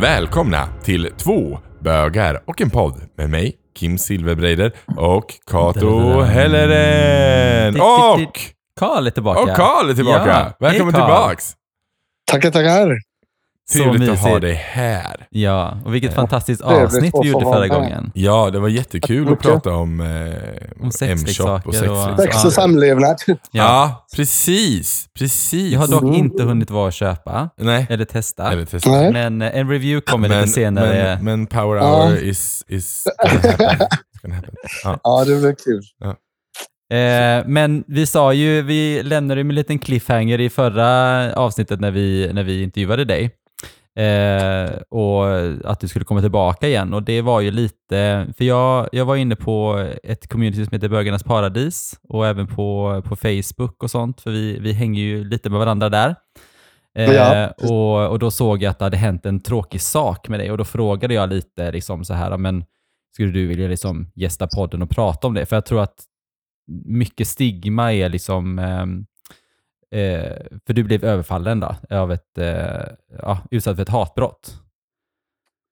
Välkomna till två bögar och en podd med mig, Kim Silverbreider och Kato Helleren. Och... Karl är tillbaka. Och Karl är tillbaka. Ja, Välkommen hej, tillbaks. Tackar, tackar. Så Trevligt att ha dig här. Ja, och vilket Ja. fantastiskt avsnitt vi gjorde förra gången. Ja, det var jättekul att prata om, eh, Om M-shop och och- sexleksaker. Sex och samlevnad. Ja, precis. Precis. Jag har dock Mm. inte hunnit vara och köpa Nej, eller testa. eller testa. Nej. Men eh, en review kommer lite senare. Men, men power Ja. hour is, is gonna happen. Ja. Ja, det blir kul. Eh, men vi sa ju, vi lämnade ju med en liten cliffhanger i förra avsnittet när vi, när vi intervjuade dig. Eh, och att du skulle komma tillbaka igen. Och det var ju lite, för jag, jag var inne på ett community som heter Bögarnas Paradis och även på, på Facebook och sånt, för vi, vi hänger ju lite med varandra där. Eh, Ja. och, och då såg jag att det hade hänt en tråkig sak med dig och då frågade jag lite liksom så här, men skulle du vilja liksom gästa podden och prata om det? För jag tror att mycket stigma är liksom, ehm, eh, för du blev överfallen då, av ett, eh, ja, utsatt för ett hatbrott.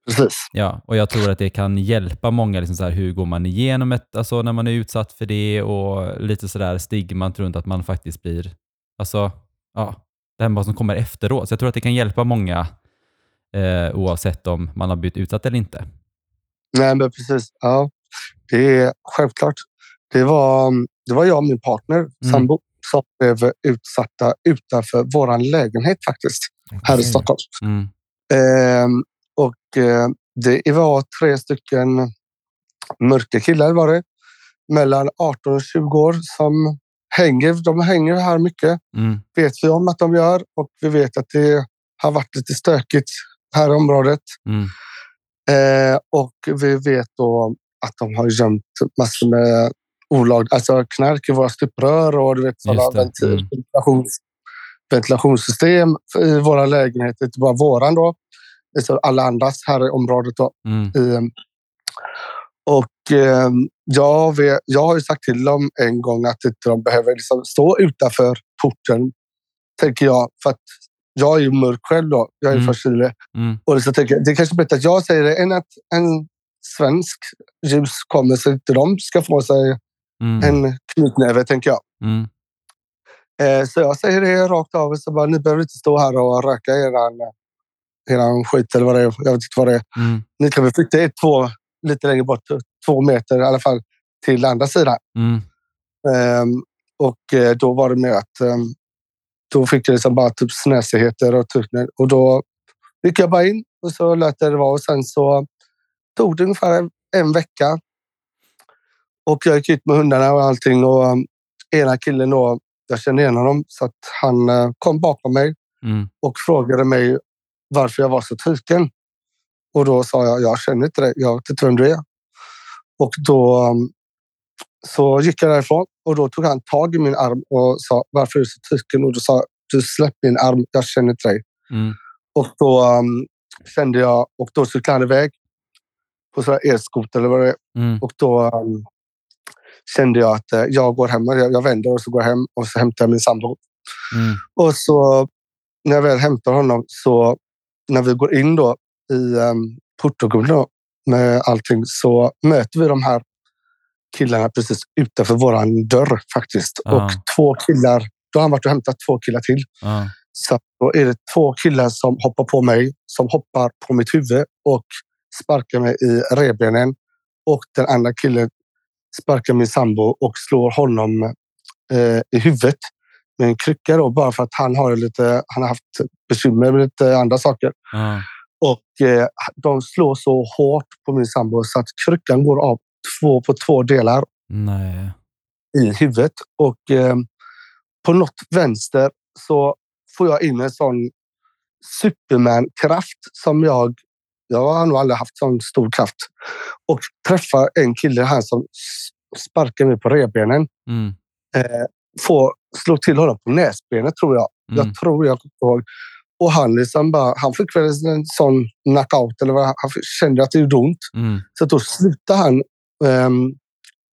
Precis. Ja, och jag tror att det kan hjälpa många, liksom så här, hur går man igenom ett, alltså när man är utsatt för det och lite sådär stigman runt att man faktiskt blir, alltså, ja, det här med vad som kommer efteråt. Så jag tror att det kan hjälpa många eh, oavsett om man har blivit utsatt eller inte. Nej, men precis. Ja, det är självklart. Det var, det var jag och min partner, sambo, som blev utsatta utanför vår lägenhet faktiskt, här i. Stockholm. Mm. Ehm, och eh, det var tre stycken mörka killar var det. Mellan 18 och 20 år som hänger. De hänger här mycket. Mm. vet vi om att de gör och vi vet att det har varit lite stökigt här i området. Mm. Eh, och vi vet då att de har gömt massor med olag, alltså knark i våra stuprör och du vet, sådana ventil, Mm. ventilations, ventilationssystem i våra lägenheter. Inte bara våran då, alla andras här i området. Då. Mm. I, och eh, jag, vet, jag har ju sagt till dem en gång att inte de behöver liksom stå utanför porten, tänker jag. För att jag är ju mörk själv då. Jag är Mm. från Chile. Mm. Och så tänker jag, det är kanske bättre att jag säger det än att en svensk ljus kommer så inte de ska få sig Mm. en knytnäve, tänker jag. Mm. Eh, så jag säger det rakt av. Så bara, ni behöver inte stå här och röka eran, eran skit eller vad det är. Jag vet inte vad det är. Mm. Ni kan väl flytta er två, lite längre bort, två meter i alla fall, till andra sidan. Mm. Ehm, och eh, då var det med att ehm, då fick jag liksom bara typ snäsigheter och typ, och då gick jag bara in och så lät det vara och sen så tog det ungefär en, en vecka. Och jag gick ut med hundarna och allting och um, ena killen då, jag kände igen honom så att han eh, kom bakom mig Mm. och frågade mig varför jag var så tyken. Och då sa jag, jag känner inte dig, jag vet inte vem du är. Och då um, så gick jag därifrån och då tog han tag i min arm och sa varför är du så tyken? Och då sa du släpp min arm, jag känner inte dig. Mm. Och då um, kände jag, och då cyklade han iväg på sådär elskoter eller vad det är. Mm. Och då um, kände jag att eh, jag går hem, jag, jag vänder och så går jag hem och så hämtar jag min sambo. Mm. Och så när jag väl hämtar honom så när vi går in då i um, portgången då, med allting så möter vi de här killarna precis utanför våran dörr faktiskt. Ah. Och två killar, då har han varit och hämtat två killar till. Ja. Så då är det två killar som hoppar på mig, som hoppar på mitt huvud och sparkar mig i revbenen. Och den andra killen sparkar min sambo och slår honom eh, i huvudet med en krycka då, bara för att han har lite. Han har haft bekymmer med lite andra saker Ja. och eh, de slår så hårt på min sambo så att kryckan går av två på två delar Nej. i huvudet och eh, på något vänster så får jag in en sån Superman-kraft som jag... Jag har nog aldrig haft sån stor kraft. Och träffar en kille här som sparkar mig på revbenen. Mm. Eh, får slå till honom på näsbenet tror jag. Mm. Jag tror jag kommer ihåg. Och han, liksom bara, han fick väl en sån knockout. Eller vad, han kände att det gjorde ont. Mm. Så då slutade han um,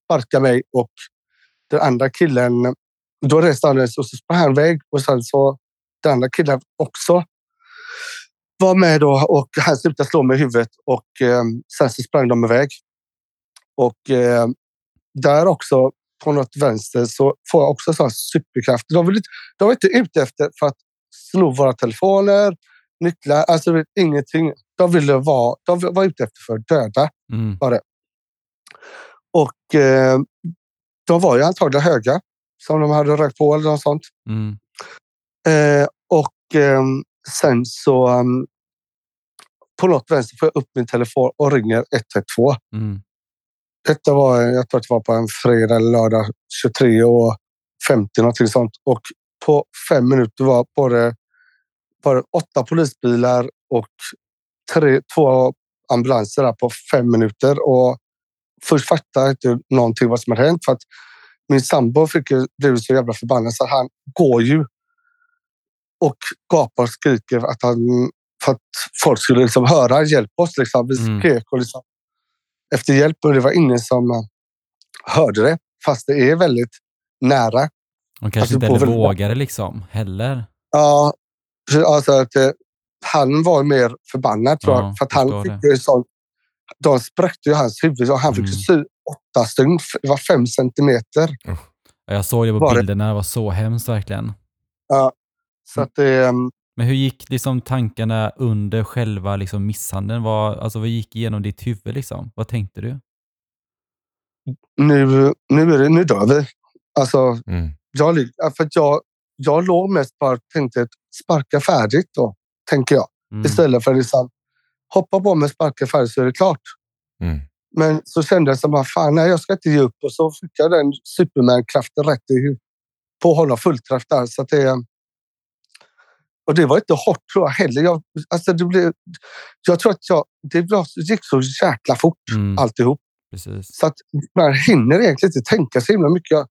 sparka mig och den andra killen. Då reste han sig och så sprang han iväg och sen så den andra killen också. Var med då och han slutade slå mig i huvudet och eh, sen så sprang de iväg. Och eh, där också på något vänster så får jag också sån superkraft. De, vill de var inte ute efter för att sno våra telefoner, nycklar, alltså vet, ingenting. De ville vara, de var ute efter för att döda. Mm. Och eh, de var ju antagligen höga som de hade rökt på eller något sånt. Mm. Eh, och eh, sen så um, på något vänster får jag upp min telefon och ringer 112. Mm. Detta var, jag tror att det var på en fredag eller lördag 23 och 50 någonting sånt. Och på fem minuter var både, både åtta polisbilar och tre, två ambulanser där på fem minuter. Och först fattade jag inte någonting vad som hade hänt för att min sambo fick ju, blev så jävla förbannad så han går ju och gapar och skriker att han för att folk skulle liksom höra hjälp oss. Liksom. Vi Mm. skrek och liksom, efter hjälp och det var ingen som eh, hörde det fast det är väldigt nära. De kanske Alltså, inte heller vågade liksom, heller. Ja, så alltså att eh, han var mer förbannad tror Ja, jag. För att han fick det. ju sån, de spräckte ju hans huvud och han fick Mm. sy åtta stygn. Det var fem centimeter. Ja, Jag såg det på Var bilderna, det var så hemskt verkligen. Så Mm. att det, ehm, Men hur gick liksom tankarna under själva liksom misshandeln? Vad, alltså, vad gick igenom ditt huvud? Liksom? Vad tänkte du? nu, nu, är det, nu dör vi. Alltså, Mm. jag, för att jag, jag låg mest bara tänkte att sparka färdigt då, tänker jag. Mm. Istället för att liksom, hoppa på mig, sparka färdigt så är det klart. Mm. Men så kände jag som bara, fan nej, jag ska inte ge upp. Och så fick jag den Superman-kraften rätt i huvudet. På honom fullträff där. Så att det, och det var inte hårt tror jag heller. Jag, alltså det blev, jag tror att jag, det gick så jäkla fort Mm. alltihop. Precis. Så att man hinner egentligen inte tänka så himla mycket. Jag,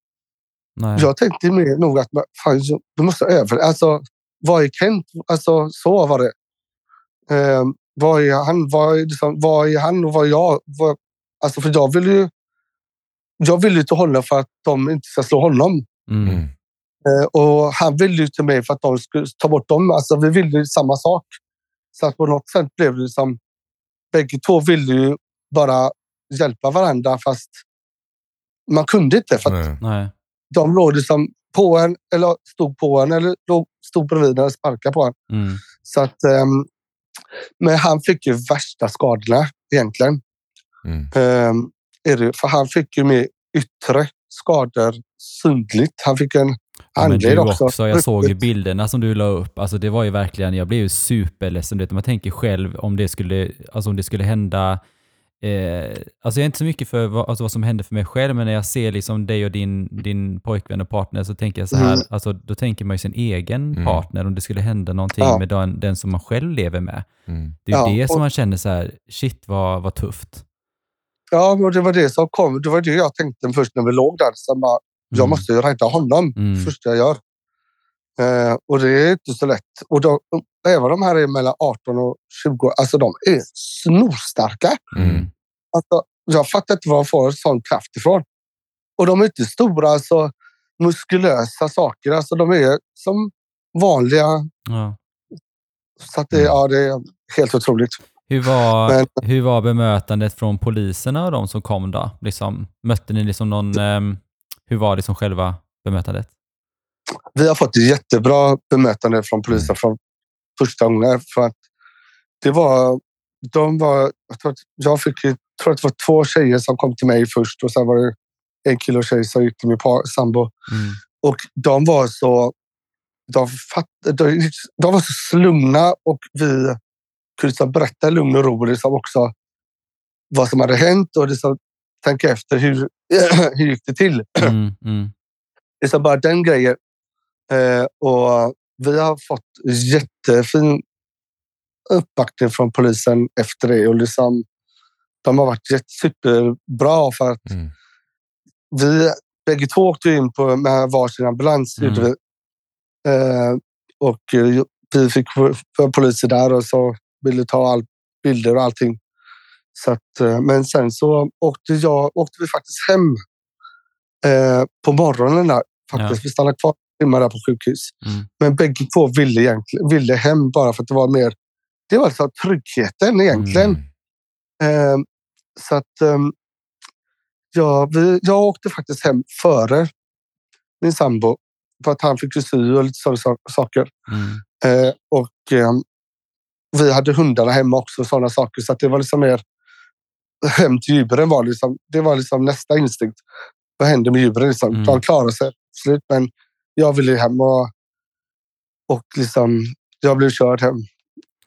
Nej. jag tänkte mer nog att man, fan, du måste över. Alltså, vad är Kent? Alltså, så var det. Eh, vad är han? Vad är, liksom, vad är han och vad är jag? Vad, alltså, för jag vill ju. Jag vill ju till honom för att de inte ska slå honom. Mm. Eh, och han ville ju till mig för att de skulle ta bort dem. Alltså, vi ville ju samma sak. Så att på något sätt blev det som... Bägge två ville ju bara hjälpa varandra fast man kunde inte. För att Nej. De låg liksom på en eller stod på en eller låg, stod bredvid en och sparkade på en. Mm. Så att, ehm, men han fick ju värsta skadorna egentligen. Mm. Ehm, är det, för han fick ju med yttre skador synligt. Han fick en men du också. också. Jag såg ju bilderna som du la upp. Alltså det var ju verkligen, jag blev ju superledsen. Du vet, man tänker själv om det skulle, alltså om det skulle hända Eh, alltså jag är inte så mycket för vad, alltså vad som hände för mig själv, men när jag ser liksom dig och din, din pojkvän och partner så tänker jag så här, Mm. alltså, då tänker man ju sin egen Mm. partner om det skulle hända någonting Ja. med den, den som man själv lever med. Mm. Det är ju Ja, det som och- man känner så här, shit vad, vad tufft. Ja, och det var det som kom. Det var det jag tänkte först när vi låg där. Så bara, jag Mm. måste ju rädda honom Mm. första jag gör. Eh, och det är inte så lätt. Och de, även de här är mellan 18 och 20 alltså de är snorstarka. Mm. Alltså, jag fattar inte var de får sån kraft ifrån. Och de är inte stora, alltså muskulösa saker. Alltså de är som vanliga. Ja. Så att det, Mm. ja, det är helt otroligt. Hur, var, Men- hur var bemötandet från poliserna och de som kom då? Liksom, mötte ni liksom någon, ehm, hur var det som själva bemötandet? Vi har fått jättebra bemötande från polisen från första gången. För att det var, de var, jag, tror att jag fick, tror att det var två tjejer som kom till mig först och sen var det en kille och tjej som gick till min par, sambo. Mm. Och de var så... De, fatt, de, de var så lugna och vi kunde liksom berätta i lugn och ro liksom också vad som hade hänt och liksom tänka efter hur, hur gick det till. Mm, mm, Liksom bara den grejen. Eh, och vi har fått jättefin uppbackning från polisen efter det. Och liksom, de har varit superbra för att Mm. vi bägge två åkte in på, med varsin ambulans. Mm. Eh, och vi fick för poliser där och så ville ta all, bilder och allting. Så att, eh, men sen så åkte, jag, åkte vi faktiskt hem eh, på morgonen. Där, faktiskt. Ja. Vi stannade kvar timmar där på sjukhus. mm. Men bägge två ville, egentligen, ville hem bara för att det var mer det var liksom tryggheten egentligen. Mm. Eh, så att ehm, ja, vi, jag åkte faktiskt hem före min sambo för att han fick sy och lite sådana sa- saker. Mm. Eh, och ehm, vi hade hundarna hemma också och sådana saker. Så att det var liksom mer hem till djuren var liksom, det var liksom nästa instinkt. Vad händer med djuren? Liksom? Mm. De klarar sig slut, men jag ville hem och, och liksom, jag blev körd hem.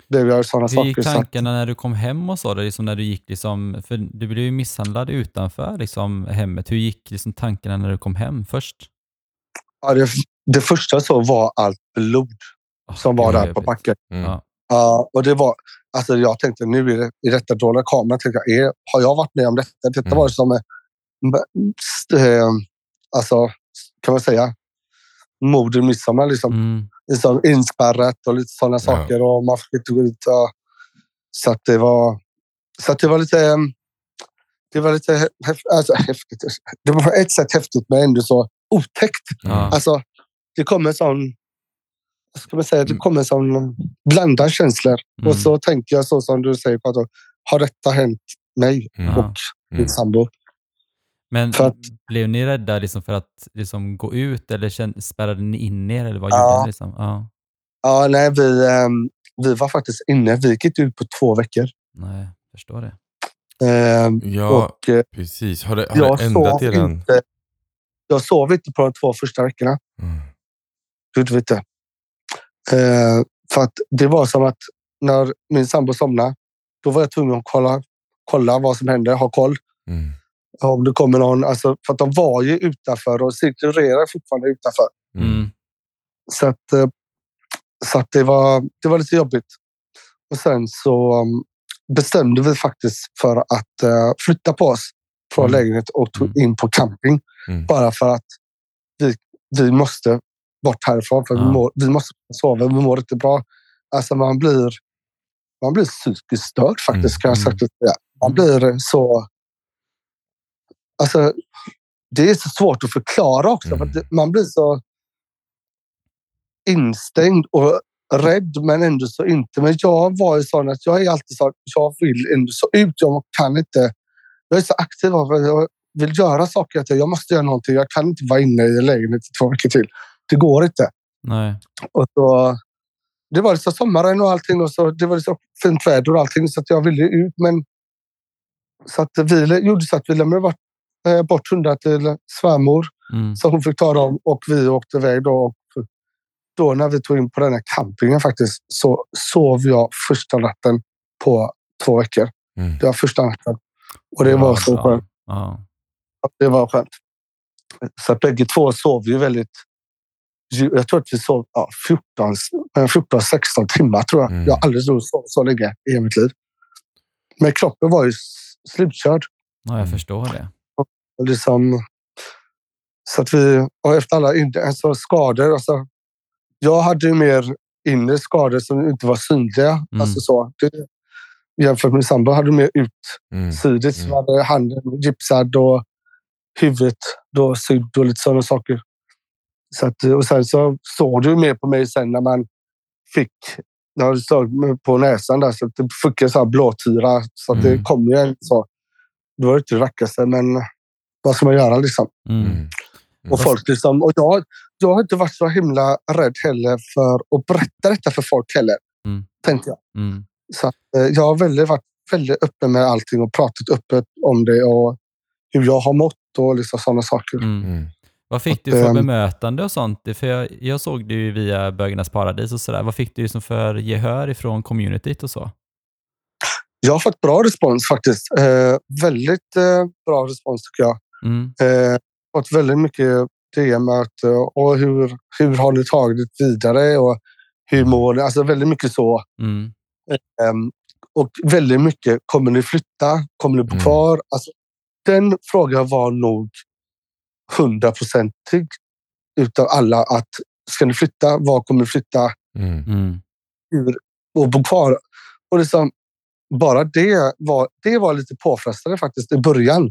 Blev jag sådana Hur gick saker. Så att, tankarna när du kom hem och så? Liksom när du gick liksom, för du blev ju misshandlad utanför liksom, hemmet. Hur gick liksom tankarna när du kom hem först? ja, det, det första så var allt blod Åh, som var där på backen. Mm. Ja. Ja, och det var, alltså jag tänkte nu är det, i detta dåliga kameran, tänkte jag, är, har jag varit med om detta? Detta Mm. var som, eh, eh, alltså, kan man säga, mord i midsommar. Liksom. Mm. Liksom inspärrat och lite sådana Ja. saker. Och man fick inte gå ut. Och, så att det var, så att det var lite, eh, det var lite alltså, häftigt. Det var på ett sätt häftigt men ändå så otäckt. Ja. Alltså, det kommer en sån, ska man säga, det Mm. kommer en sån blandad känslor. Mm. Och så tänker jag så som du säger, Pato, har detta hänt mig Mm. Och min Mm. sambo? Men För att- blev ni rädda liksom för att liksom gå ut eller spärrade ni in er? Eller vad Ja. gjorde ni? Liksom? Ja. Ja, nej, vi, ehm, vi var faktiskt inne. Vi gick ut på två veckor. Nej, jag förstår det. Ehm, Ja, och eh, precis. Har det, har jag det ändrat inte. Jag sov inte på de två första veckorna. Mm. Gud vet det. Eh, för att det var som att när min sambo somnade, då var jag tvungen att kolla, kolla vad som hände, ha koll. Mm. Om det kommer någon, alltså, för att de var ju utanför och cirkulerar fortfarande utanför. Mm. Mm. Så att, eh, så att det, var, det var lite jobbigt. Och sen så um, bestämde vi faktiskt för att eh, flytta på oss från Mm. lägenhet och tog Mm. in på camping. Mm. Bara för att vi, vi måste bort härifrån. För Ja. vi, mår, vi måste sova, vi mår inte bra. Alltså man blir, man blir psykiskt störd faktiskt. Kan jag Mm. säga. Man blir så... Alltså, det är så svårt att förklara också. Mm. För man blir så instängd och rädd, men ändå så inte. Men jag var ju sån att jag är alltid så att jag vill ändå så ut. Jag kan inte. Jag är så aktiv av jag vill göra saker. Att jag måste göra någonting. Jag kan inte vara inne i lägenheten två veckor till. Det går inte. Nej. Och så, det var liksom sommaren och allting och så det var liksom fint väder och allting så att jag ville ut. Men så att vi gjorde så att vi lämnade bort, eh, bort hundar till svärmor Mm. så hon fick ta dem och vi åkte iväg då. Och då när vi tog in på den här campingen faktiskt så sov jag första natten på två veckor. Mm. Det var första natten och det Ja, var så bra. skönt. Ja. Det var skönt. Så att bägge två sov ju väldigt. Jag tror att vi sov ja, 14, eh, 14 16 timmar tror jag. Mm. Jag har aldrig sovit så, länge i hela mitt liv. Men kroppen var ju slutkörd. ja, jag Mm. förstår det. Och liksom, så att vi, och efter alla alltså skador. Alltså, jag hade ju mer inre skador som inte var synliga. Mm. Alltså så. Det, jämfört med min sambo hade mer Mm. utsidigt. Mm. Så hade handen gipsad och huvudet då sydd och lite sådana saker. Så att, och sen så såg du mer på mig sen när man fick när du slog mig på näsan där så att det fick en sån här blåtira. Så att Mm. det kom ju en så. Det var inte det vackraste, men vad ska man göra liksom? Mm. Mm. Och folk liksom, och jag, jag har inte varit så himla rädd heller för att berätta detta för folk heller. Mm. Tänkte jag. Mm. Så att, eh, jag har väldigt, varit väldigt öppen med allting och pratat öppet om det och hur jag har mått och liksom sådana saker. Mm. Mm. Vad fick Att, du för ehm, bemötande och sånt? För jag, jag såg det ju via Bögarnas Paradis och sådär. Vad fick du liksom för gehör ifrån communityt och så? Jag har fått bra respons faktiskt. Eh, väldigt eh, bra respons tycker jag. Mm. Eh, fått väldigt mycket DM att, och hur, hur har ni tagit vidare och hur mår ni? Alltså väldigt mycket så. Mm. Ehm, och väldigt mycket, kommer ni flytta? Kommer ni bo Mm. kvar? Alltså, den frågan var nog hundraprocentig utav alla. att Ska ni flytta? Var kommer ni flytta? Mm. Mm. Hur, och bo kvar? Och liksom, bara det var, det var lite påfrestande faktiskt i början.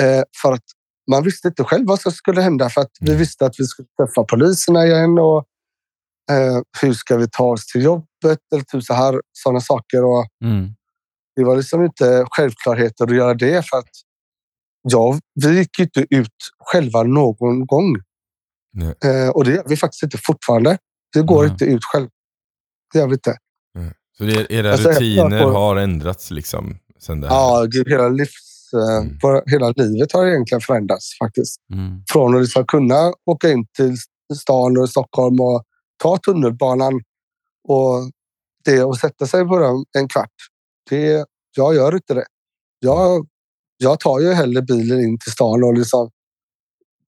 Eh, för att man visste inte själv vad som skulle hända. För att vi Mm. visste att vi skulle träffa poliserna igen. Och, Eh, hur ska vi ta oss till jobbet? Eller typ så här, sådana saker. Och Mm. det var liksom inte självklarheter att göra det för att ja, vi gick ju inte ut själva någon gång. Eh, och det gör vi faktiskt inte fortfortande. Vi går Nej. inte ut själv. Det gör vi inte. Så det, era Alltså, rutiner får- har ändrats liksom sen det här? Ja, gud, hela, livs, eh, Mm. vår- hela livet har egentligen förändrats faktiskt. Mm. Från att liksom kunna åka in till stan och Stockholm och ta tunnelbanan och det och sätta sig på den en kvart. Det, jag gör inte det. Jag, jag tar ju hellre bilen in till stan och liksom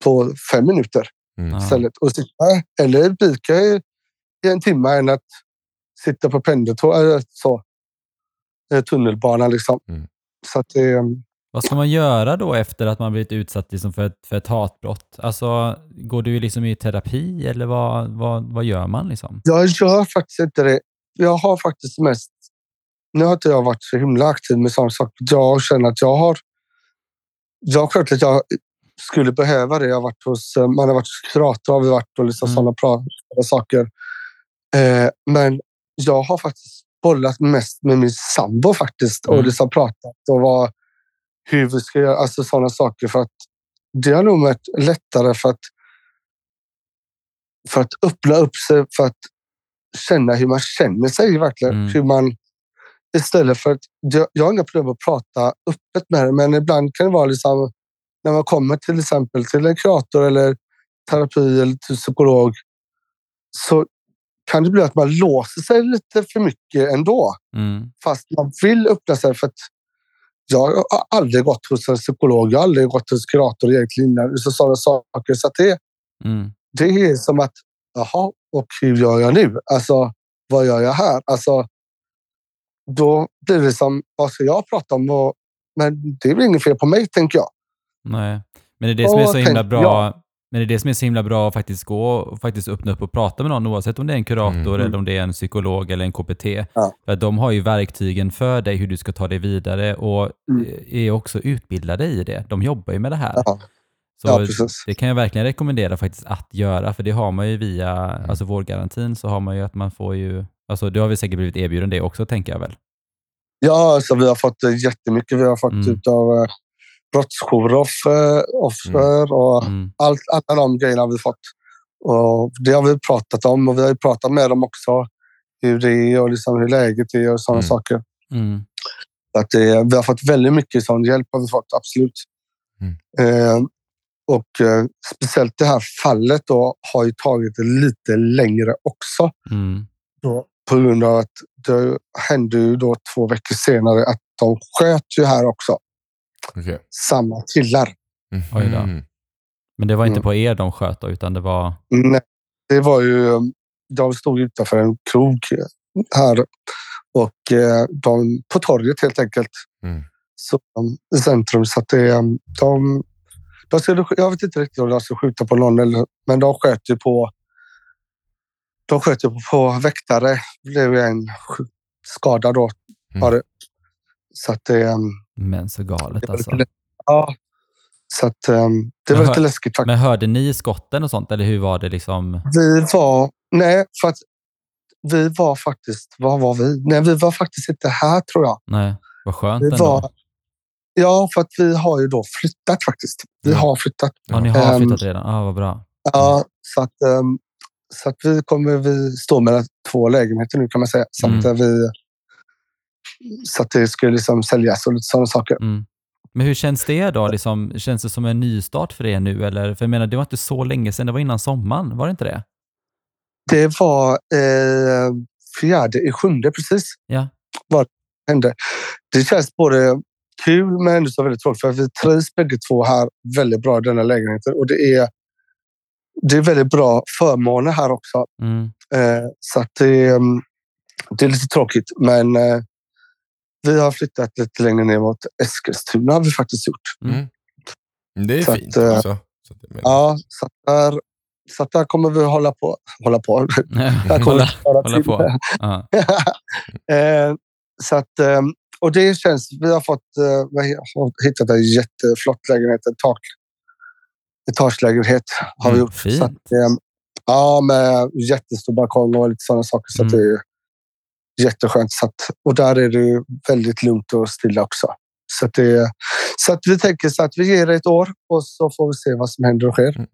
på fem minuter Mm. Istället. Och sitta, eller bilka i, i en timme än att sitta på pendeltåg eller så. Eh, Tunnelbanan liksom. Mm. Så att det, Vad ska man göra då efter att man blivit utsatt liksom för, ett, för ett hatbrott? Alltså, går du liksom i terapi eller vad, vad, vad gör man? Liksom? Jag gör faktiskt inte det. Jag har faktiskt mest... Nu har inte jag varit så himla aktiv med sådana saker. Jag känner att jag har... Jag har självklart att jag skulle behöva det. Jag har varit hos, man har varit hos kurator, har vi varit och liksom Mm. sådana pra- saker. Eh, men jag har faktiskt bollat mest med min sambo faktiskt och Mm. liksom pratat och vad, hur vi ska göra. Alltså sådana saker för att det har nog varit lättare för att för att öppna upp sig för att känna hur man känner sig verkligen. Mm. Hur man, istället för att, jag, har inga problem att prata öppet med det, men ibland kan det vara liksom, när man kommer till exempel till en kurator eller terapi eller till psykolog så kan det bli att man låser sig lite för mycket ändå. Mm. Fast man vill öppna sig för att jag har aldrig gått hos en psykolog, jag har aldrig gått hos kurator egentligen innan. Så sådana saker. Så det, Mm. det är som att, jaha, och hur gör jag nu? Alltså, vad gör jag här? Alltså, då blir det som, vad ska jag prata om? Och, men det är väl inget fel på mig, tänker jag. Nej. Men det är det som är så himla bra. jag? Men det är det som är så himla bra att faktiskt gå och faktiskt öppna upp och prata med någon oavsett om det är en kurator Mm. eller om det är en psykolog eller en KPT. Ja. För de har ju verktygen för dig hur du ska ta dig vidare och Mm. är också utbildade i det. De jobbar ju med det här. Ja, Så ja det kan jag verkligen rekommendera faktiskt att göra, för det har man ju via alltså vårdgarantin så har man ju att man får ju, alltså du har väl säkert blivit erbjuden det också tänker jag väl? Ja, alltså, vi har fått eh, jättemycket. Vi har fått Mm. ut av eh, brottsjouroffer offer och Mm. allt, alla de grejerna har vi fått. Och det har vi pratat om och vi har ju pratat med dem också. Hur det är och liksom hur läget är och sådana Mm. saker. Mm. Att det, vi har fått väldigt mycket sån hjälp. har vi fått, absolut. Mm. Eh, och eh, speciellt det här fallet då, har ju tagit det lite längre också. Mm. Då, på grund av att det hände ju då två veckor senare att de sköt ju här också. Okej. Samma killar. Då. Men det var inte Mm. på er de sköt då, utan det var... Nej, det var ju... De stod utanför en krog här och eh, de, på torget helt enkelt. Mm. Så, um, I centrum. Så att det, um, de, de skulle, jag vet inte riktigt om de skulle skjuta på någon, eller, men de sköt ju på de sköt ju på, väktare. Blev en sk- skada då. Mm. Så att det, um, Men så galet alltså. ja, så att, um, det var Men lite läskigt faktiskt. Men hörde ni skotten och sånt, eller hur var det liksom? Vi var... Nej, för att vi var faktiskt... Var var vi? Nej, vi var faktiskt inte här tror jag. Nej, vad skönt Vi ändå. var, ja, för att vi har ju då flyttat faktiskt. Vi Mm. har flyttat. Ja, ni har Ehm, flyttat redan? Ja, vad bra. Ja, så att, ehm, så att vi kommer vi stå mellan två lägenheter nu kan man säga. Så, att, Mm. eh, vi, så att det skulle liksom säljas och lite sådana saker. Mm. Men hur känns det då? Liksom, känns det som en nystart för er nu? Eller? För jag menar, det var inte så länge sedan, det var innan sommaren, var det inte det? Det var eh, fjärde i sjunde precis. Ja. hände. Det känns både kul men ändå så väldigt tråkigt för vi trivs bägge två här väldigt bra i denna lägenheten och det är, det är väldigt bra förmåner här också. Mm. Eh, så att det, mm, det är lite tråkigt men eh, vi har flyttat lite längre ner mot Eskilstuna har vi faktiskt gjort. Mm. Det är Så att, fint eh, också. Så att Ja, så att där, så att där kommer vi hålla på. Hålla på. Där kommer hålla, hålla på. Eh, så att, eh, och det känns, vi har fått eh, vi har hittat en jätteflott lägenhet, en tak, etagelägenhet har vi Mm, gjort. fint. Så att, eh, Ja, med jättestor balkong och lite sådana saker. Så att Mm. det är jätteskönt. Så att, och där är det väldigt lugnt och stilla också. Så att, det, så att vi tänker så att vi ger det ett år och så får vi se vad som händer och sker. Mm.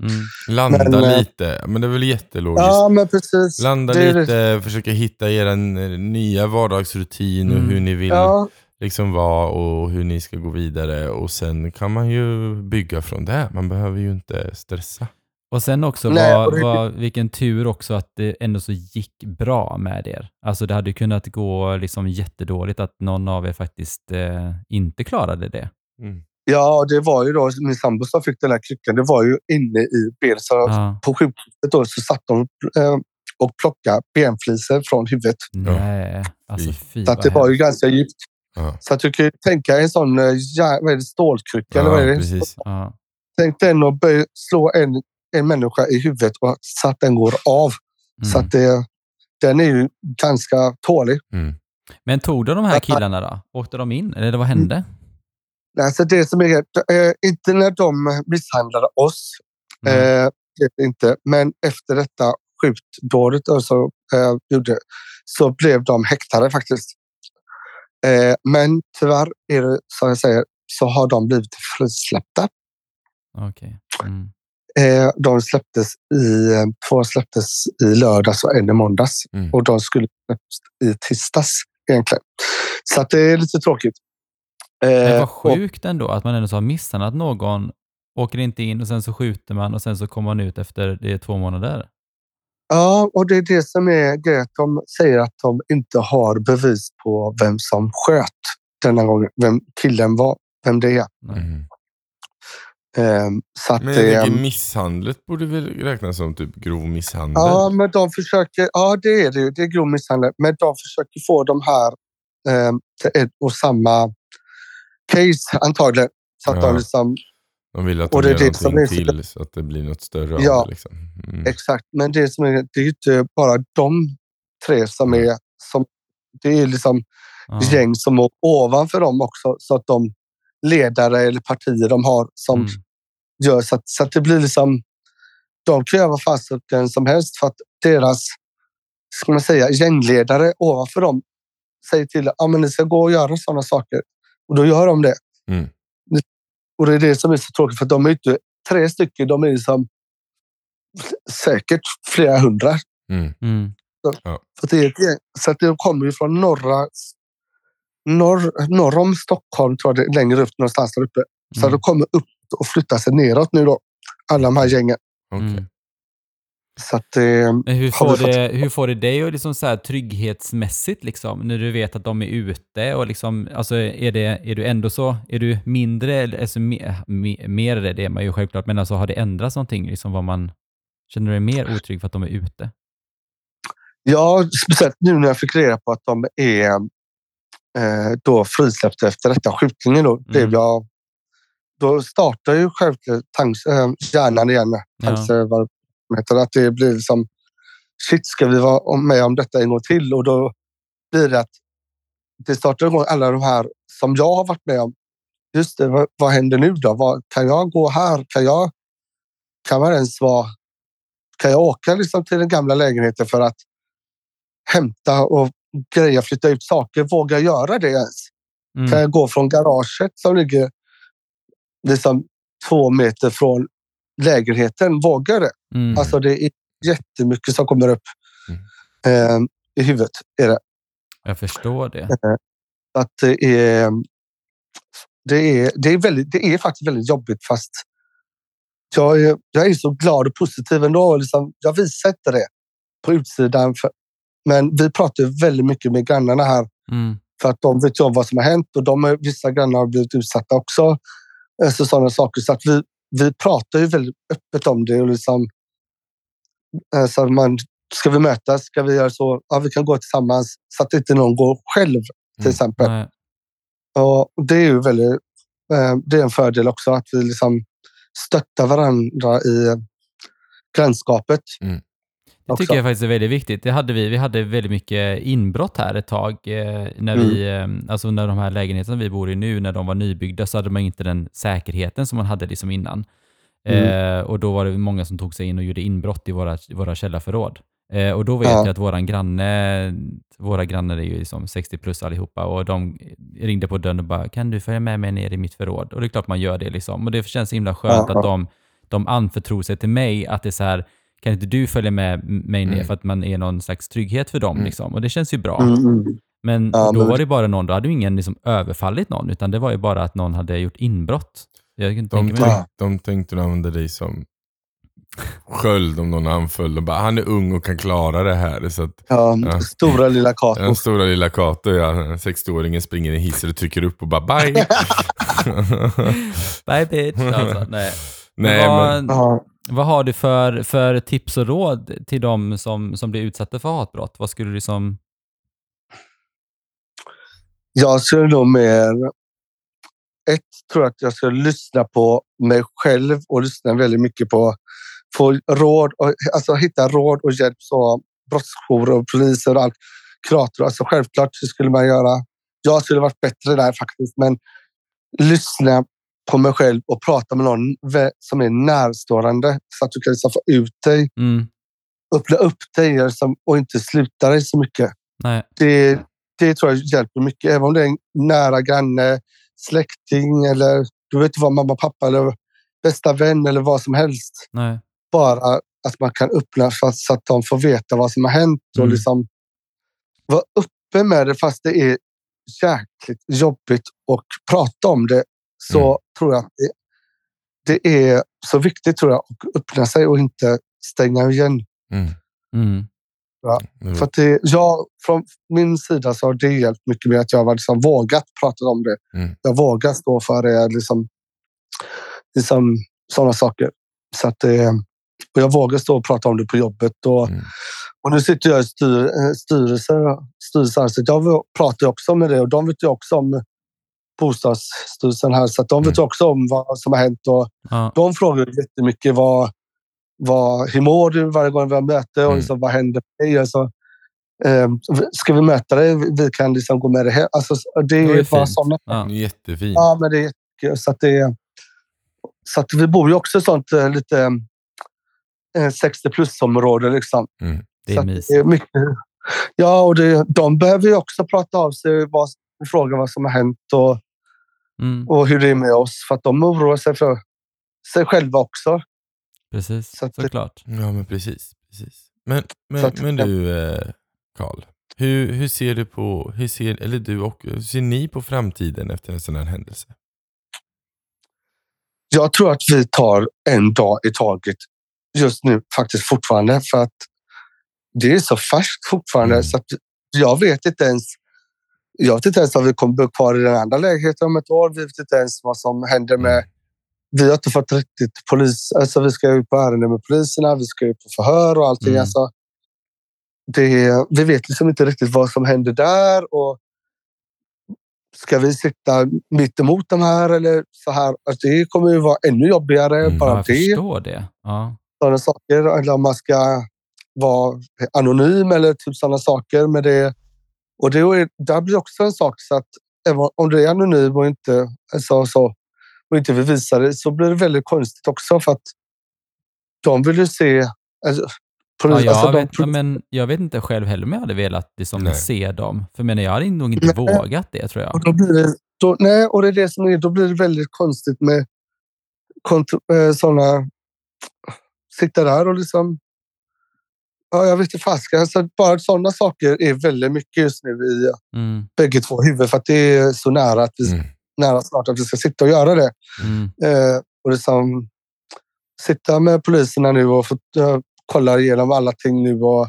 Landa Men, eh, lite, men det är väl jättelogiskt. Ja, men precis. Landa Det lite, försöka hitta er nya vardagsrutin och Mm. hur ni vill Ja, liksom vara och hur ni ska gå vidare. Och sen kan man ju bygga från det. Man behöver ju inte stressa. Och sen också Nej, var, var, vilken tur också att det ändå så gick bra med er. Alltså det hade ju kunnat gå liksom jättedåligt att någon av er faktiskt eh, inte klarade det. Mm. ja, det var ju då min sambo som fick den här kryckan. Det var ju inne i benet. Ja. På sjukhuset då så satt de eh, och plockade benflisor från huvudet. Nej, alltså Fy. Så det var ju ganska djupt. Ja, Så att du kan tänka en sån eh, ja, vad är det, stålkrycka. eller vad är ja det? precis. Ja. Tänk den och böj, slå en, en människa i huvudet och så att den går av. Så Mm. att det, den är ju ganska tålig. Mm. Men tog de de här killarna då? Åkte de in? Eller vad hände? Alltså det som är, eh, inte när de misshandlade oss, Mm. eh, det inte, men efter detta skjutdådet då så, eh, gjorde, så blev de häktade faktiskt. Eh, men tyvärr är det som jag säger så har de blivit frisläppta. Okej. Mm. Eh, de släpptes i, två släpptes i lördags och en i måndags. Mm. Och de skulle släppas i tisdags egentligen. Så att det är lite tråkigt. Eh, vad och- sjukt ändå att man ändå har misshandlat någon, åker inte in och sen så skjuter man och sen så kommer man ut efter det är två månader. Ja, och det är det som är grejen. De säger att de inte har bevis på vem som sköt denna gången. Vem killen var, vem det är. Mm. Ehm, så att Men det, tänker misshandlet borde väl räknas som typ grov misshandel? ja, men de försöker. Ja, det är det. ju. Det är grov misshandel, men de försöker få de här till ett och samma case antagligen. Så att Ja. de liksom De vill att Och de det gör det som är till så att det blir något större av Ja. det. Liksom. Mm. Exakt, men det, som är, det är inte bara de tre som är... Som, det är liksom Ja. gäng som är ovanför dem också. Så att de ledare eller partier de har som Mm. gör så att, så att det blir liksom... De kan göra vad fasiken som helst för att deras ska man säga, gängledare ovanför dem säger till att ah, men ni ska gå och göra sådana saker. Och då gör de det. Mm. Och det är det som är så tråkigt för de är inte tre stycken. De är liksom säkert flera hundra. Mm. Mm. För det är ett gäng. Så att det kommer ju från norra, norr, norr om Stockholm, tror jag det är, längre upp någonstans där uppe. Så Mm. de kommer upp och flyttar sig neråt nu då. Alla de här gängen. Okej. Så att det, Men hur får, fått- det, hur får det dig att liksom så här trygghetsmässigt, liksom, när du vet att de är ute? Och liksom, alltså är, det, är du ändå så, är du mindre, eller alltså, mer, mer, mer är det, det man ju självklart, men alltså, har det ändrats någonting? Liksom, vad man, känner du dig mer otrygg för att de är ute? ja, speciellt nu när jag fick reda på att de är eh, då frisläppta efter detta skjutningen. Då, Mm. jag, då startar ju självklart tanks, eh, hjärnan igen. Ja. Tanks, eh, vad det heter, att det blir liksom shit, ska vi vara med om detta en gång till? Och då blir det att det startar igång alla de här som jag har varit med om. Just det, vad, vad händer nu då? Vad, kan jag gå här? Kan jag? Kan man ens vara? Kan jag åka liksom till den gamla lägenheten för att hämta och greja, flytta ut saker? Vågar jag göra det ens? Kan Mm. jag gå från garaget som ligger liksom två meter från lägenheten? Det? Mm. Alltså det är jättemycket som kommer upp eh, i huvudet. Är det. Jag förstår det. Att det, är, det, är, det, är väldigt, det är faktiskt väldigt jobbigt fast jag är, jag är så glad och positiv ändå. Liksom, jag visar inte det på utsidan. För, men vi pratar väldigt mycket med grannarna här Mm. för att de vet ju om vad som har hänt och de, är- vissa grannar har blivit utsatta också. Alltså sådana saker. Så att vi, vi pratar ju väldigt öppet om det. Och liksom, eh, så man, ska vi mötas? Ska vi göra så? Ja, vi kan gå tillsammans så att inte någon går själv till Mm. exempel. Nej. Och det är ju väldigt, eh, det är en fördel också att vi liksom stöttar varandra i grannskapet. Det också. tycker jag faktiskt är väldigt viktigt. Det hade vi. Vi hade väldigt mycket inbrott här ett tag. Eh, när, vi, eh, alltså när de här lägenheterna vi bor i nu, när de var nybyggda, så hade man inte den säkerheten som man hade liksom innan. Mm. Eh, och då var det många som tog sig in och gjorde inbrott i våra, våra källarförråd. Eh, och då vet Ja. jag att våran granne, våra grannar är ju liksom 60 plus allihopa och de ringde på dörren och bara “Kan du följa med mig ner i mitt förråd?” Och det är klart man gör det. Liksom. Och det känns himla skönt Ja. att de, de anförtror sig till mig, att det är så här “Kan inte du följa med mig ner?” Mm. för att man är någon slags trygghet för dem. Mm. Liksom. Och det känns ju bra. Mm, mm. Men Ja, då men- var det bara någon, då hade ju ingen liksom överfallit någon, utan det var ju bara att någon hade gjort inbrott. Jag kan De, tänka mig Ja. de tänkte använda dig som sköld om någon anföll. De bara, han är ung och kan klara det här. Så att, Ja, Ja. Stora lilla Cato. den stora lilla Kato, ja, 60-åringen springer i hissen och trycker upp och bara bye. Bye bitch. Alltså, nej. Nej, men, Ja vad har du för, för tips och råd till de som, som blir utsatta för hatbrott? Vad skulle du som... Jag skulle nog mer... Ett, tror jag att jag skulle lyssna på mig själv och lyssna väldigt mycket på få råd, och, alltså hitta råd och hjälp så brottsjourer och poliser och allt. Kurator, alltså självklart så skulle man göra. Jag skulle varit bättre där faktiskt, men lyssna på mig själv och prata med någon som är närstående så att du kan liksom få ut dig, Mm, öppna upp dig liksom, och inte sluta dig så mycket. nej. det, det tror jag hjälper mycket. Även om det är en nära granne, släkting eller du vet vad mamma, pappa eller bästa vän eller vad som helst. nej. Bara att man kan öppna för att, så att de får veta vad som har hänt och Mm. liksom vara uppe med det fast det är jäkligt jobbigt och prata om det. Så Mm. tror jag att det, det är så viktigt tror jag att öppna sig och inte stänga igen. mm, Mm, det För att det, jag, från min sida så har det hjälpt mycket med att jag har liksom vågat prata om det. Mm. Jag vågar stå för det. Liksom, liksom, sådana saker. Så att det, och jag vågar stå och prata om det på jobbet. Och, Mm. och nu sitter jag i styr, eh, styrelse, styrelsen. Så jag pratar också med det och de vet ju också om bostadsstyrelsen här. Så att de vet ju också om vad som har hänt. Och ja, de frågar jättemycket vad, vad, hur mår du varje gång vi har möte och Mm. liksom, vad händer med dig? Alltså, eh, ska vi möta dig? Vi kan liksom gå med dig hem. Alltså, det Det är ju bara sådana. ja. Jättefint. Ja, men det är. Så att det så att vi bor ju också i sånt eh, lite eh, 60 plus-område. Liksom. Mm. Det Så är att mysigt. det är mycket, ja, och det, de behöver ju också prata av sig och fråga vad som har hänt och, Mm, och hur det är med oss. För att de oroar sig för sig själva också. precis, så att det- såklart. Ja, men precis. precis. Men, men, att- men du, eh, Karl. Hur, hur ser du på, hur ser, eller du och, hur ser ni på framtiden efter en sån här händelse? Jag tror att vi tar en dag i taget just nu faktiskt fortfarande för att det är så färskt fortfarande Mm. så att jag vet inte ens. Jag vet inte ens om vi kommer bo kvar i den andra lägenheten om ett år. Vi vet inte ens vad som händer med. Mm. Vi har inte fått riktigt polis. Alltså vi ska ut på ärenden med poliserna. Vi ska ut på förhör och allting. Mm. Alltså, det, vi vet liksom inte riktigt vad som händer där och. Ska vi sitta mitt emot de här eller så här? Alltså det kommer ju vara ännu jobbigare. Mm, bara Ja, jag det förstår det. Ja. sådana saker. Eller om man ska vara anonym eller typ sådana saker med det. Och det är, där blir också en sak så att även om du är anonym och inte, alltså, så, och inte vill visa det så blir det väldigt konstigt också för att de vill ju se... Alltså, Ja, jag, alltså, de- vet, ja, men jag vet inte själv heller om jag hade velat liksom, Nej. se dem. För men jag hade nog inte Nej. vågat det tror jag. Och då blir det, då, nej, och det är det som är, då blir det väldigt konstigt med kont- eh, sådana... Sitta där och liksom... Ja, jag vet inte fasiken. Alltså, bara sådana saker är väldigt mycket just nu i Mm, bägge två huvuden för att det är så nära, att vi, Mm. nära snart att vi ska sitta och göra det. mm, Eh, och liksom, sitta med poliserna nu och få, eh, kolla igenom alla ting nu. Och,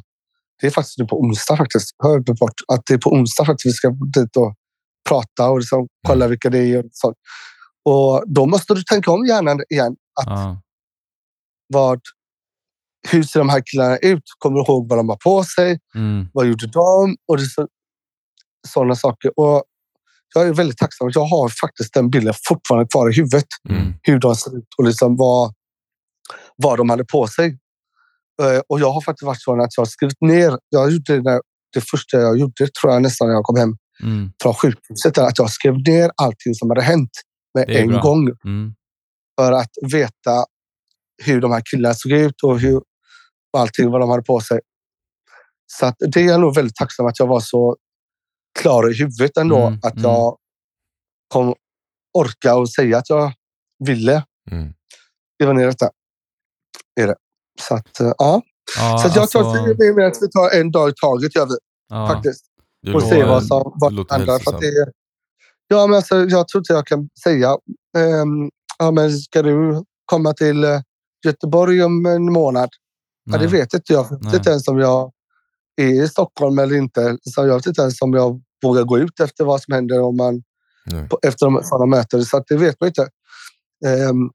det är faktiskt nu på onsdag faktiskt. Hör bort att det är på onsdag faktiskt vi ska dit och prata och liksom kolla vilka det är. Och, sånt. och då måste du tänka om hjärnan igen. Att ja, vad, hur ser de här killarna ut? Kommer du ihåg vad de har på sig? mm, Vad gjorde de? Och så, sådana saker. Och jag är väldigt tacksam att jag har faktiskt den bilden fortfarande kvar i huvudet. mm, Hur de ser ut och liksom vad, vad de hade på sig. Eh, Och jag har faktiskt varit så att jag har skrivit ner. Jag gjorde det, det första jag gjorde tror jag nästan när jag kom hem mm, från sjukhuset. Att jag skrev ner allting som hade hänt med en bra. gång mm, för att veta hur de här killarna såg ut och hur och allting vad de hade på sig. Så att det är jag nog väldigt tacksam att jag var så klar i huvudet ändå. Mm, att mm. jag kom orka och säga att jag ville Mm. skriva ner detta. Är det. Så att eh, ja. Ja, så att jag alltså, tror att det är mer att vi tar en dag i taget gör vi ja. faktiskt. Det Och låter- se vad som vad händer. För att hälsosamt. det är, ja, men alltså, jag tror inte jag kan säga. ehm, ja, men ska du komma till eh, Göteborg om en månad? Ja, det Nej. vet inte jag. Jag Nej. vet inte ens om jag är i Stockholm eller inte. Så jag vet inte ens om jag vågar gå ut efter vad som händer om man, Nej. på, efter de, sådana möten. Så att det vet man inte. Ehm,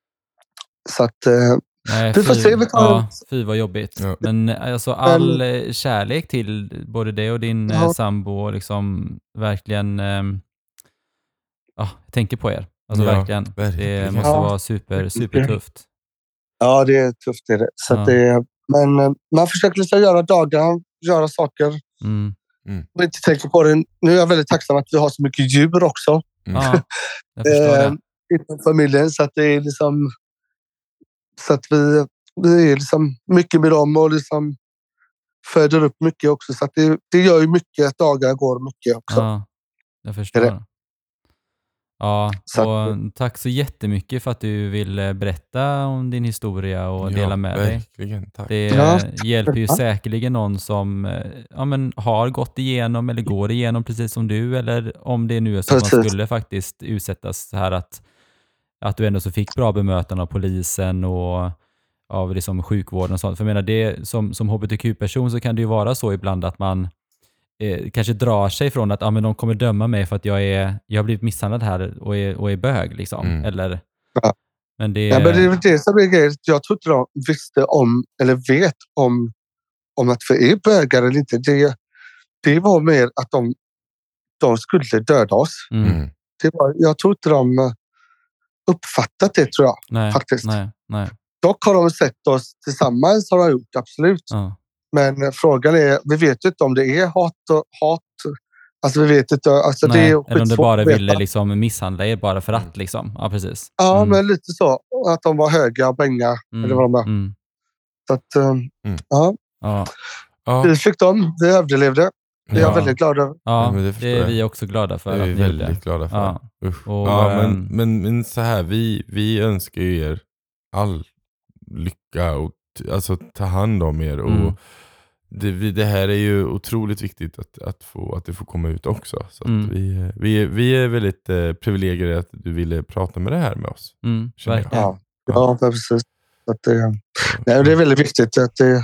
så att, eh, Nej, Vi får fy, se, vi tar- ja, fy vad jobbigt. Ja. Men alltså all eh, kärlek till både dig och din eh, Ja. sambo liksom verkligen... ehm, ja, jag tänker på er. Alltså Ja, verkligen. Det verkligen. måste Ja. vara super, supertufft. ja, det är tufft. Är det. Så Ja. att det, men eh, man försöker liksom göra dagar, göra saker Mm. och inte tänka på det. Nu är jag väldigt tacksam att vi har så mycket djur också. Mm. Ja, jag förstår eh, det. inom familjen. Så att det är liksom... Så att vi, vi är liksom mycket med dem och liksom föder upp mycket också. Så att det, det gör ju mycket att dagar går mycket också. Ja, jag förstår. det. Ja, Så att- och tack så jättemycket för att du ville berätta om din historia och Ja, dela med dig. verkligen. Tack. Det Ja, hjälper ju säkerligen någon som eh, ja, men har gått igenom eller går igenom precis som du eller om det nu är så att man skulle faktiskt utsättas så här att, att du ändå så fick bra bemötande av polisen och av liksom sjukvården och sånt. För jag menar, det, som, som hbtq-person så kan det ju vara så ibland att man eh, kanske drar sig från att ah, men de kommer döma mig för att jag, är, jag har blivit misshandlad här och är, och är bög. Liksom. Mm. Eller, Ja. Men det, Ja, men det är väl det som är grejen. Jag tror inte de visste om eller vet om, om att vi är bögar eller inte. Det, det var mer att de, de skulle döda oss. mm, Mm. Det var, jag tror inte de eh, uppfattat det tror jag. nej, faktiskt. Nej, nej, Dock har de sett oss tillsammans har de gjort, absolut. ja. Men frågan är, vi vet ju inte om det är hat och hat. Alltså vi vet inte. Alltså, Nej, det är eller om du skitsvårt bara ville liksom misshandla er bara för att. Liksom. Ja, precis. Ja, Mm, men lite så. Att de var höga och bänga. mm, eller vad de var. mm, Så att, Mm. ja, ja, Ja, vi fick dem. Vi överlevde. Det är ja, jag väldigt glad över. ja, det det, är vi också glada för det är vi ni gjorde. väldigt glada för. Ja. Och, ja, men, ehm, men, men så här, vi, vi önskar ju er all lycka och alltså, ta hand om er. Mm. Och det, vi, det här är ju otroligt viktigt att, att, få, att det får komma ut också. Så att Mm. vi, vi, är- vi är väldigt eh, privilegierade att du ville prata med det här med oss. Mm. Ja, ja precis. Att det, nej, det är väldigt viktigt att det,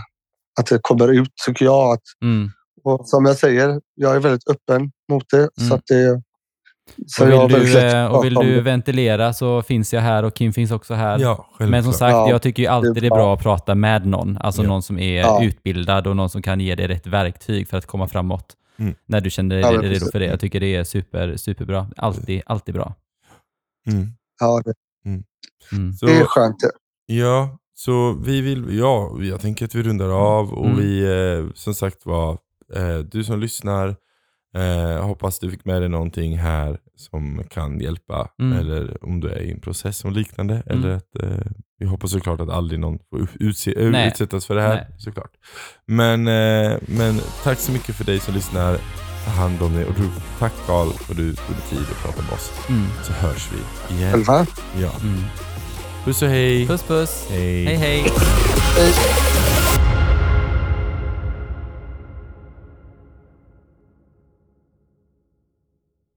att det kommer ut, tycker jag. Att, Mm. och som jag säger, jag är väldigt öppen mot det. Mm. Så att det så Och jag har vill, du, eh, och vill du ventilera så finns jag här och Kim finns också här. Ja. Men som sagt, Ja, jag tycker ju alltid det är det är bra. att prata med någon. Alltså Ja. någon som är Ja. utbildad och någon som kan ge dig rätt verktyg för att komma framåt. Mm. När du känner dig redo precis. för det. Jag tycker det är super, superbra. Alltid, alltid bra. Mm. Ja, det, Mm. Så, det är skönt. det. Ja, så vi vill, ja, jag tänker att vi rundar av och Mm. vi, eh, som sagt var, eh, du som lyssnar, eh, hoppas du fick med dig någonting här som kan hjälpa. Mm. Eller om du är i en process som liknande. Mm. Eller att, eh, vi hoppas såklart att aldrig någon får utse, Nej. utsättas för det här. Nej. Såklart. Men, eh, men tack så mycket för dig som lyssnar. Ta hand om dig och du, tack Carl för att du tog dig tid att prata med oss. Mm. Så hörs vi igen. Själva. Ja. Mm. Puss och hej. Puss puss. Hej. Hej hej. Hej.